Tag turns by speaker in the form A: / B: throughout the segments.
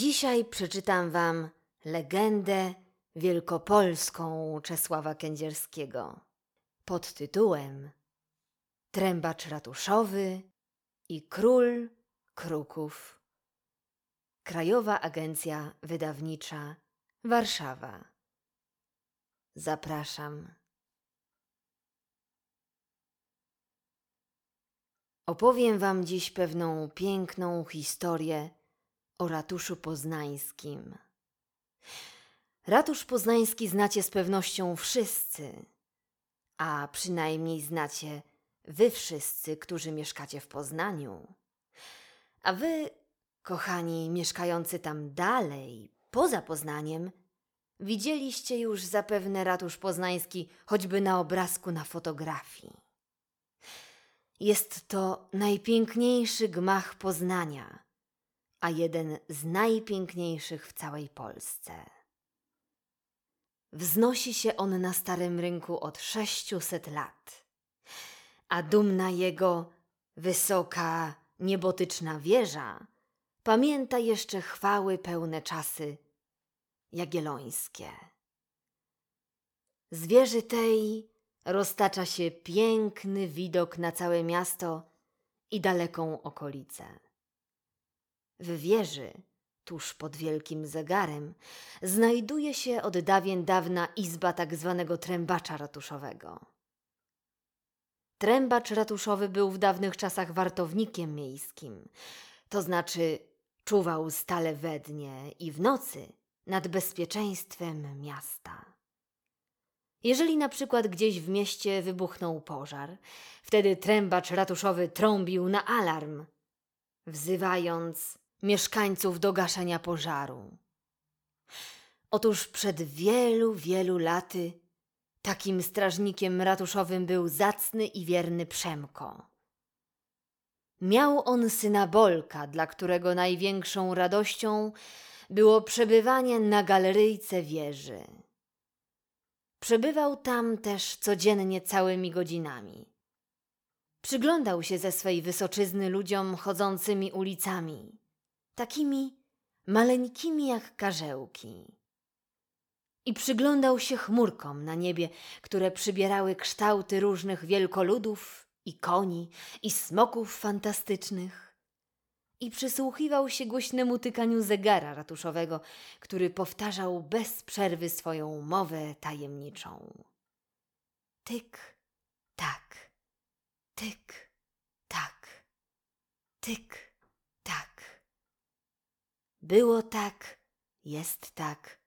A: Dzisiaj przeczytam wam legendę wielkopolską Czesława Kędzierskiego pod tytułem Trębacz ratuszowy i król kruków. Krajowa Agencja Wydawnicza Warszawa. Zapraszam. Opowiem wam dziś pewną piękną historię o ratuszu poznańskim. Ratusz poznański znacie z pewnością wszyscy, a przynajmniej znacie wy wszyscy, którzy mieszkacie w Poznaniu. A wy, kochani mieszkający tam dalej, poza Poznaniem, widzieliście już zapewne ratusz poznański choćby na obrazku na fotografii. Jest to najpiękniejszy gmach Poznania, a jeden z najpiękniejszych w całej Polsce. Wznosi się on na Starym Rynku od 600 lat, a dumna jego wysoka, niebotyczna wieża pamięta jeszcze chwały pełne czasy jagiellońskie. Z wieży tej roztacza się piękny widok na całe miasto i daleką okolicę. W wieży, tuż pod wielkim zegarem, znajduje się od dawien dawna izba tak zwanego trębacza ratuszowego. Trębacz ratuszowy był w dawnych czasach wartownikiem miejskim, to znaczy czuwał stale we dnie i w nocy nad bezpieczeństwem miasta. Jeżeli na przykład gdzieś w mieście wybuchnął pożar, wtedy trębacz ratuszowy trąbił na alarm, wzywając mieszkańców do gaszenia pożaru. Otóż przed wielu, wielu laty takim strażnikiem ratuszowym był zacny i wierny Przemko. Miał on syna Bolka, dla którego największą radością było przebywanie na galeryjce wieży. Przebywał tam też codziennie całymi godzinami. Przyglądał się ze swej wysoczyzny ludziom chodzącymi ulicami, takimi maleńkimi jak karzełki. I przyglądał się chmurkom na niebie, które przybierały kształty różnych wielkoludów i koni i smoków fantastycznych. I przysłuchiwał się głośnemu tykaniu zegara ratuszowego, który powtarzał bez przerwy swoją mowę tajemniczą. Tyk, tak, tyk, tak, tyk. Było tak, jest tak,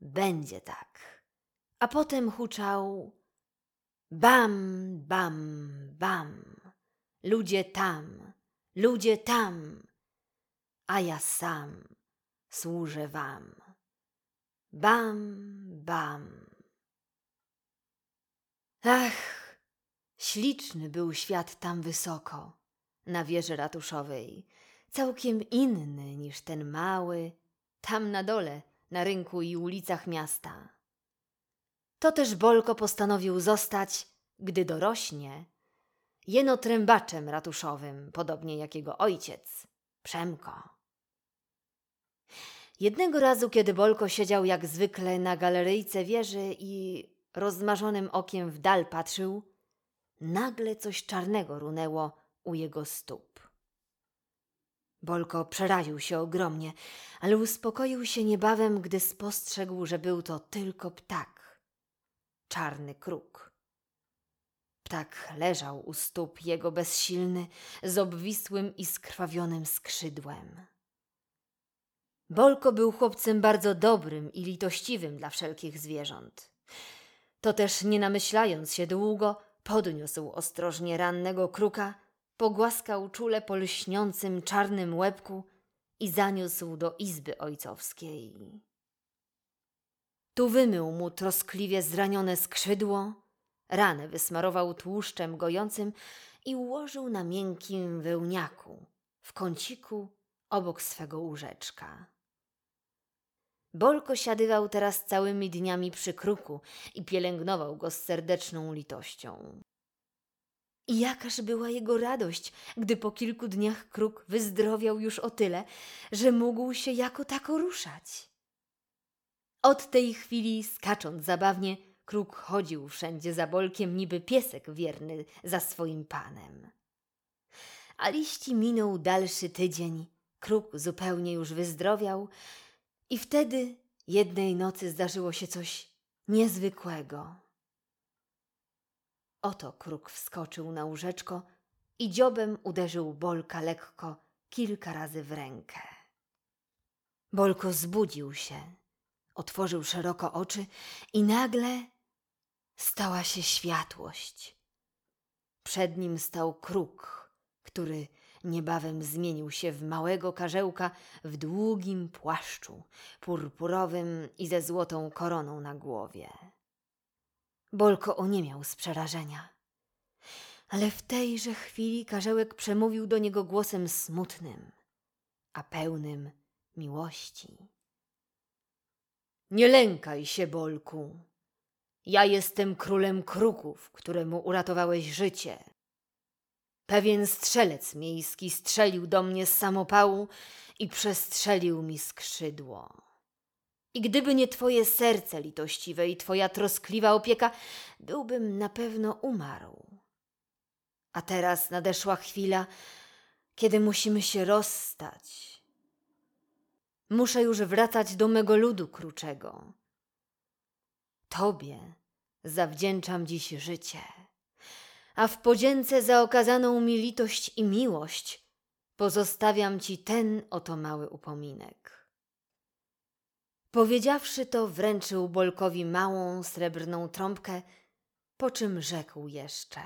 A: będzie tak. A potem huczał bam, bam, bam. Ludzie tam, ludzie tam, a ja sam służę wam. Bam, bam. Ach, śliczny był świat tam wysoko, na wieży ratuszowej, całkiem inny niż ten mały, tam na dole, na rynku i ulicach miasta. To też Bolko postanowił zostać, gdy dorośnie, jeno trębaczem ratuszowym, podobnie jak jego ojciec, Przemko. Jednego razu, kiedy Bolko siedział jak zwykle na galeryjce wieży i rozmarzonym okiem w dal patrzył, nagle coś czarnego runęło u jego stóp. Bolko przeraził się ogromnie, ale uspokoił się niebawem, gdy spostrzegł, że był to tylko ptak. Czarny kruk. Ptak leżał u stóp jego bezsilny, z obwisłym i skrwawionym skrzydłem. Bolko był chłopcem bardzo dobrym i litościwym dla wszelkich zwierząt. To też nie namyślając się długo, podniósł ostrożnie rannego kruka, pogłaskał czule po lśniącym czarnym łebku i zaniósł do izby ojcowskiej. Tu wymył mu troskliwie zranione skrzydło, ranę wysmarował tłuszczem gojącym i ułożył na miękkim wełniaku, w kąciku obok swego łóżeczka. Bolko siadywał teraz całymi dniami przy kruku i pielęgnował go z serdeczną litością. I jakaż była jego radość, gdy po kilku dniach kruk wyzdrowiał już o tyle, że mógł się jako tako ruszać. Od tej chwili, skacząc zabawnie, kruk chodził wszędzie za bolkiem, niby piesek wierny za swoim panem. A liści minął dalszy tydzień, kruk zupełnie już wyzdrowiał i wtedy jednej nocy zdarzyło się coś niezwykłego. Oto kruk wskoczył na łóżeczko i dziobem uderzył Bolka lekko kilka razy w rękę. Bolko zbudził się, otworzył szeroko oczy i nagle stała się światłość. Przed nim stał kruk, który niebawem zmienił się w małego karzełka w długim płaszczu, purpurowym i ze złotą koroną na głowie. Bolko oniemiał z przerażenia. Ale w tejże chwili karzełek przemówił do niego głosem smutnym, a pełnym miłości. Nie lękaj się, Bolku. Ja jestem królem kruków, któremu uratowałeś życie. Pewien strzelec miejski strzelił do mnie z samopału i przestrzelił mi skrzydło. I gdyby nie twoje serce litościwe i twoja troskliwa opieka, byłbym na pewno umarł. A teraz nadeszła chwila, kiedy musimy się rozstać. Muszę już wracać do mego ludu kruczego. Tobie zawdzięczam dziś życie, a w podzięce za okazaną mi litość i miłość pozostawiam ci ten oto mały upominek. Powiedziawszy to, wręczył Bolkowi małą srebrną trąbkę, po czym rzekł jeszcze: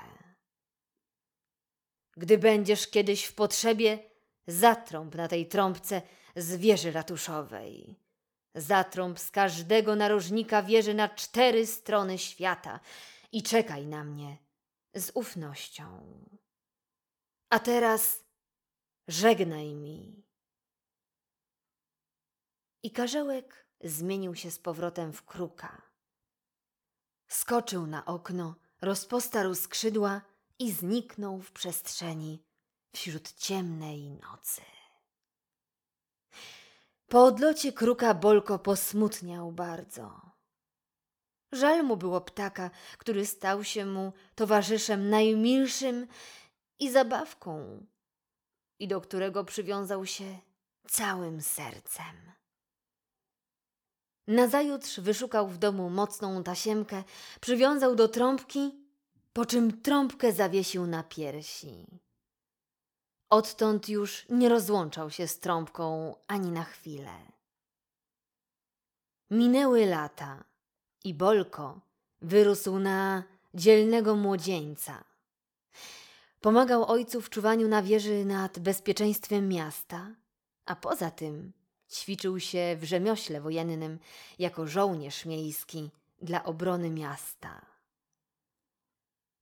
A: Gdy będziesz kiedyś w potrzebie, zatrąb na tej trąbce z wieży ratuszowej. Zatrąb z każdego narożnika wieży na cztery strony świata i czekaj na mnie z ufnością. A teraz żegnaj mi. I karzełek zmienił się z powrotem w kruka. Skoczył na okno, rozpostarł skrzydła i zniknął w przestrzeni wśród ciemnej nocy. Po odlocie kruka Bolko posmutniał bardzo. Żal mu było ptaka, który stał się mu towarzyszem najmilszym i zabawką, i do którego przywiązał się całym sercem. Nazajutrz wyszukał w domu mocną tasiemkę, przywiązał do trąbki, po czym trąbkę zawiesił na piersi. Odtąd już nie rozłączał się z trąbką ani na chwilę. Minęły lata i Bolko wyrósł na dzielnego młodzieńca. Pomagał ojcu w czuwaniu na wieży nad bezpieczeństwem miasta, a poza tym ćwiczył się w rzemiośle wojennym jako żołnierz miejski dla obrony miasta.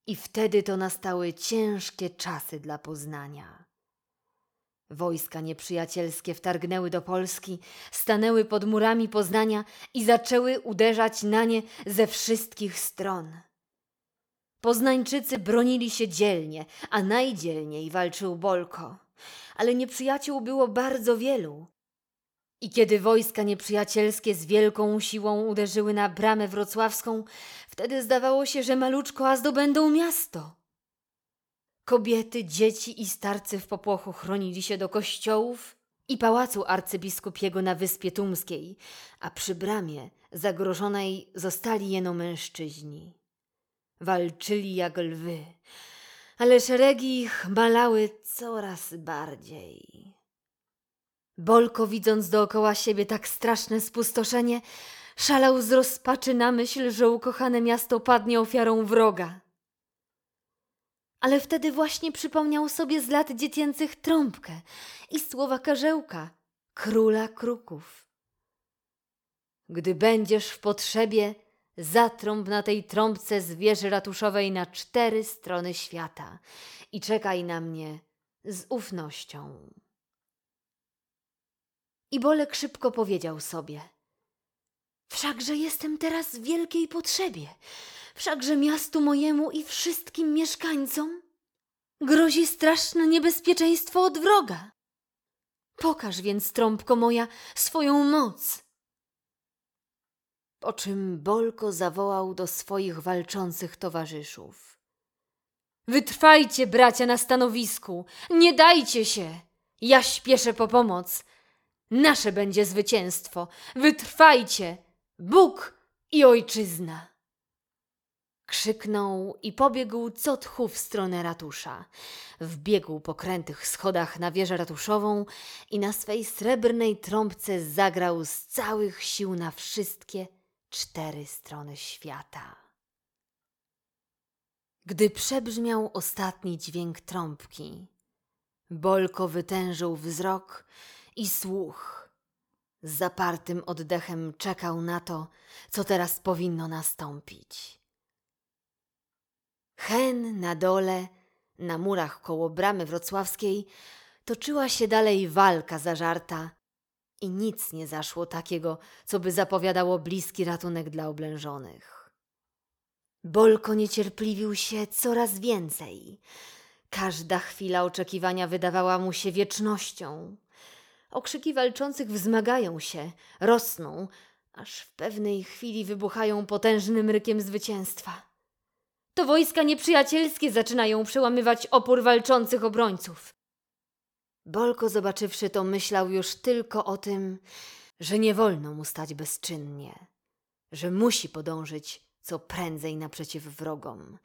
A: I wtedy to nastały ciężkie czasy dla Poznania. Wojska nieprzyjacielskie wtargnęły do Polski, stanęły pod murami Poznania i zaczęły uderzać na nie ze wszystkich stron. Poznańczycy bronili się dzielnie, a najdzielniej walczył Bolko, ale nieprzyjaciół było bardzo wielu. I kiedy wojska nieprzyjacielskie z wielką siłą uderzyły na bramę wrocławską, wtedy zdawało się, że maluczko a zdobędą miasto. Kobiety, dzieci i starcy w popłochu chronili się do kościołów i pałacu arcybiskupiego na Wyspie Tumskiej, a przy bramie zagrożonej zostali jeno mężczyźni. Walczyli jak lwy, ale szeregi ich malały coraz bardziej. Bolko, widząc dookoła siebie tak straszne spustoszenie, szalał z rozpaczy na myśl, że ukochane miasto padnie ofiarą wroga. Ale wtedy właśnie przypomniał sobie z lat dziecięcych trąbkę i słowa karzełka, króla kruków. Gdy będziesz w potrzebie, zatrąb na tej trąbce z wieży ratuszowej na cztery strony świata i czekaj na mnie z ufnością. I Bolek szybko powiedział sobie: Wszakże jestem teraz w wielkiej potrzebie, wszakże miastu mojemu i wszystkim mieszkańcom Grozi straszne niebezpieczeństwo od wroga. Pokaż więc, trąbko moja, swoją moc. Po czym Bolko zawołał do swoich walczących towarzyszów. Wytrwajcie, bracia, na stanowisku, nie dajcie się. Ja śpieszę po pomoc. Nasze będzie zwycięstwo. Wytrwajcie, Bóg i ojczyzna. Krzyknął i pobiegł co tchu w stronę ratusza. Wbiegł po krętych schodach na wieżę ratuszową i na swej srebrnej trąbce zagrał z całych sił na wszystkie cztery strony świata. Gdy przebrzmiał ostatni dźwięk trąbki, Bolko wytężył wzrok i słuch. Z zapartym oddechem czekał na to, co teraz powinno nastąpić. Hen na dole, na murach koło bramy wrocławskiej, toczyła się dalej walka zażarta i nic nie zaszło takiego, co by zapowiadało bliski ratunek dla oblężonych. Bolko niecierpliwił się coraz więcej. Każda chwila oczekiwania wydawała mu się wiecznością. Okrzyki walczących wzmagają się, rosną, aż w pewnej chwili wybuchają potężnym rykiem zwycięstwa. To wojska nieprzyjacielskie zaczynają przełamywać opór walczących obrońców. Bolko, zobaczywszy to, myślał już tylko o tym, że nie wolno mu stać bezczynnie, że musi podążyć co prędzej naprzeciw wrogom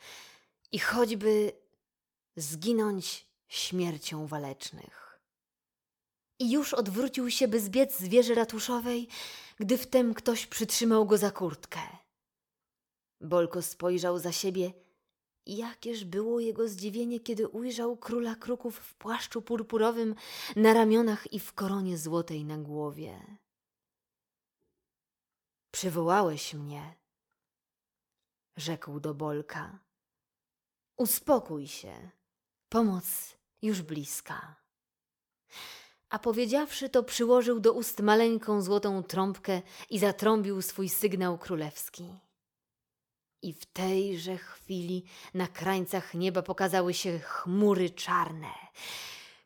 A: i choćby zginąć śmiercią walecznych. I już odwrócił się, by zbiec z wieży ratuszowej, gdy wtem ktoś przytrzymał go za kurtkę. Bolko spojrzał za siebie jakież było jego zdziwienie, kiedy ujrzał króla kruków w płaszczu purpurowym na ramionach i w koronie złotej na głowie. Przywołałeś mnie, rzekł do Bolka. Uspokój się, pomoc już bliska. A powiedziawszy to, przyłożył do ust maleńką złotą trąbkę i zatrąbił swój sygnał królewski. I w tejże chwili na krańcach nieba pokazały się chmury czarne,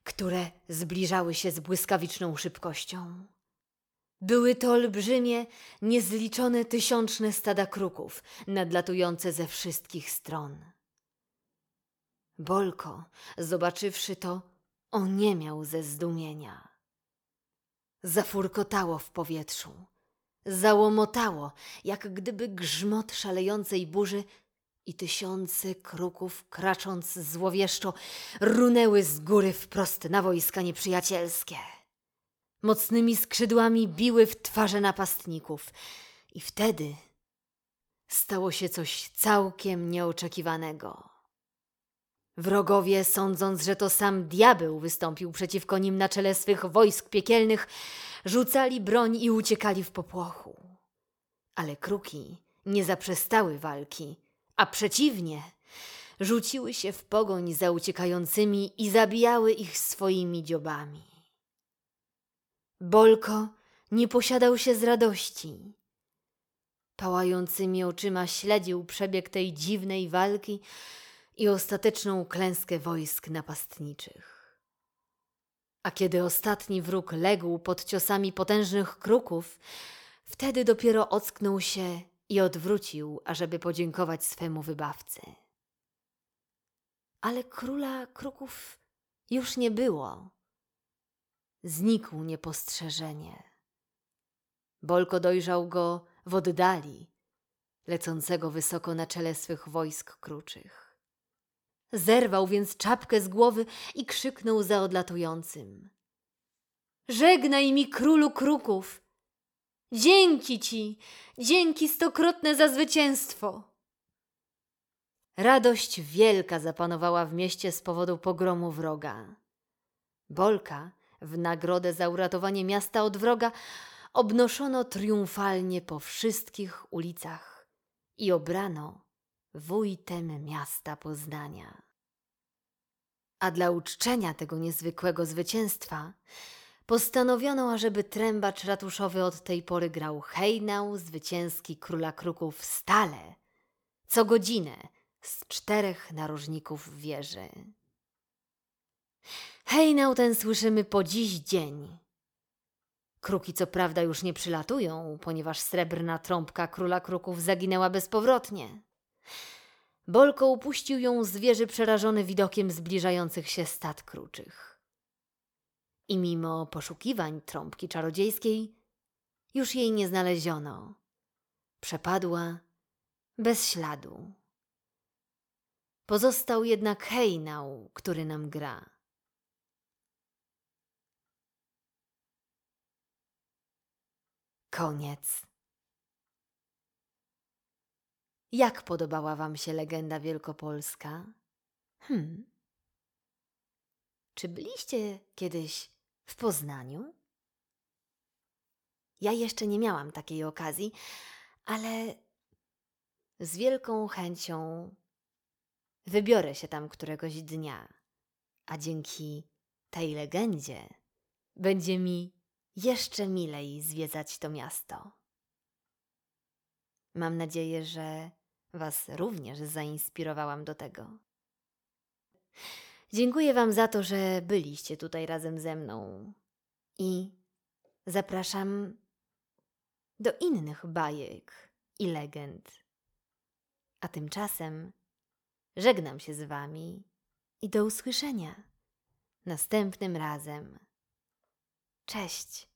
A: które zbliżały się z błyskawiczną szybkością. Były to olbrzymie, niezliczone tysiączne stada kruków, nadlatujące ze wszystkich stron. Bolko, zobaczywszy to, oniemiał ze zdumienia. Zafurkotało w powietrzu załomotało, jak gdyby grzmot szalejącej burzy i tysiące kruków, kracząc złowieszczo, runęły z góry wprost na wojska nieprzyjacielskie. Mocnymi skrzydłami biły w twarze napastników i wtedy stało się coś całkiem nieoczekiwanego. Wrogowie, sądząc, że to sam diabeł wystąpił przeciwko nim na czele swych wojsk piekielnych, rzucali broń i uciekali w popłochu. Ale kruki nie zaprzestały walki, a przeciwnie, rzuciły się w pogoń za uciekającymi i zabijały ich swoimi dziobami. Bolko nie posiadał się z radości. Pałającymi oczyma śledził przebieg tej dziwnej walki i ostateczną klęskę wojsk napastniczych. A kiedy ostatni wróg legł pod ciosami potężnych kruków, wtedy dopiero ocknął się i odwrócił, ażeby podziękować swemu wybawcy. Ale króla kruków już nie było. Znikł niepostrzeżenie. Bolko dojrzał go w oddali, lecącego wysoko na czele swych wojsk kruczych. Zerwał więc czapkę z głowy i krzyknął za odlatującym. Żegnaj mi, królu kruków! Dzięki ci, dzięki stokrotne za zwycięstwo! Radość wielka zapanowała w mieście z powodu pogromu wroga. Bolka, w nagrodę za uratowanie miasta od wroga, obnoszono triumfalnie po wszystkich ulicach i obrano wójtem miasta Poznania. A dla uczczenia tego niezwykłego zwycięstwa postanowiono, ażeby trębacz ratuszowy od tej pory grał hejnał zwycięski króla kruków stale, co godzinę z czterech narożników wieży. Hejnał ten słyszymy po dziś dzień. Kruki co prawda już nie przylatują, ponieważ srebrna trąbka króla kruków zaginęła bezpowrotnie. Bolko upuścił ją z wieży przerażony widokiem zbliżających się stad kruczych. I mimo poszukiwań trąbki czarodziejskiej, już jej nie znaleziono. Przepadła bez śladu. Pozostał jednak hejnał, który nam gra. Koniec. Jak podobała Wam się legenda wielkopolska? Hmm. Czy byliście kiedyś w Poznaniu? Ja jeszcze nie miałam takiej okazji, ale z wielką chęcią wybiorę się tam któregoś dnia, a dzięki tej legendzie będzie mi jeszcze milej zwiedzać to miasto. Mam nadzieję, że Was również zainspirowałam do tego. Dziękuję Wam za to, że byliście tutaj razem ze mną i zapraszam do innych bajek i legend. A tymczasem żegnam się z Wami i do usłyszenia następnym razem. Cześć.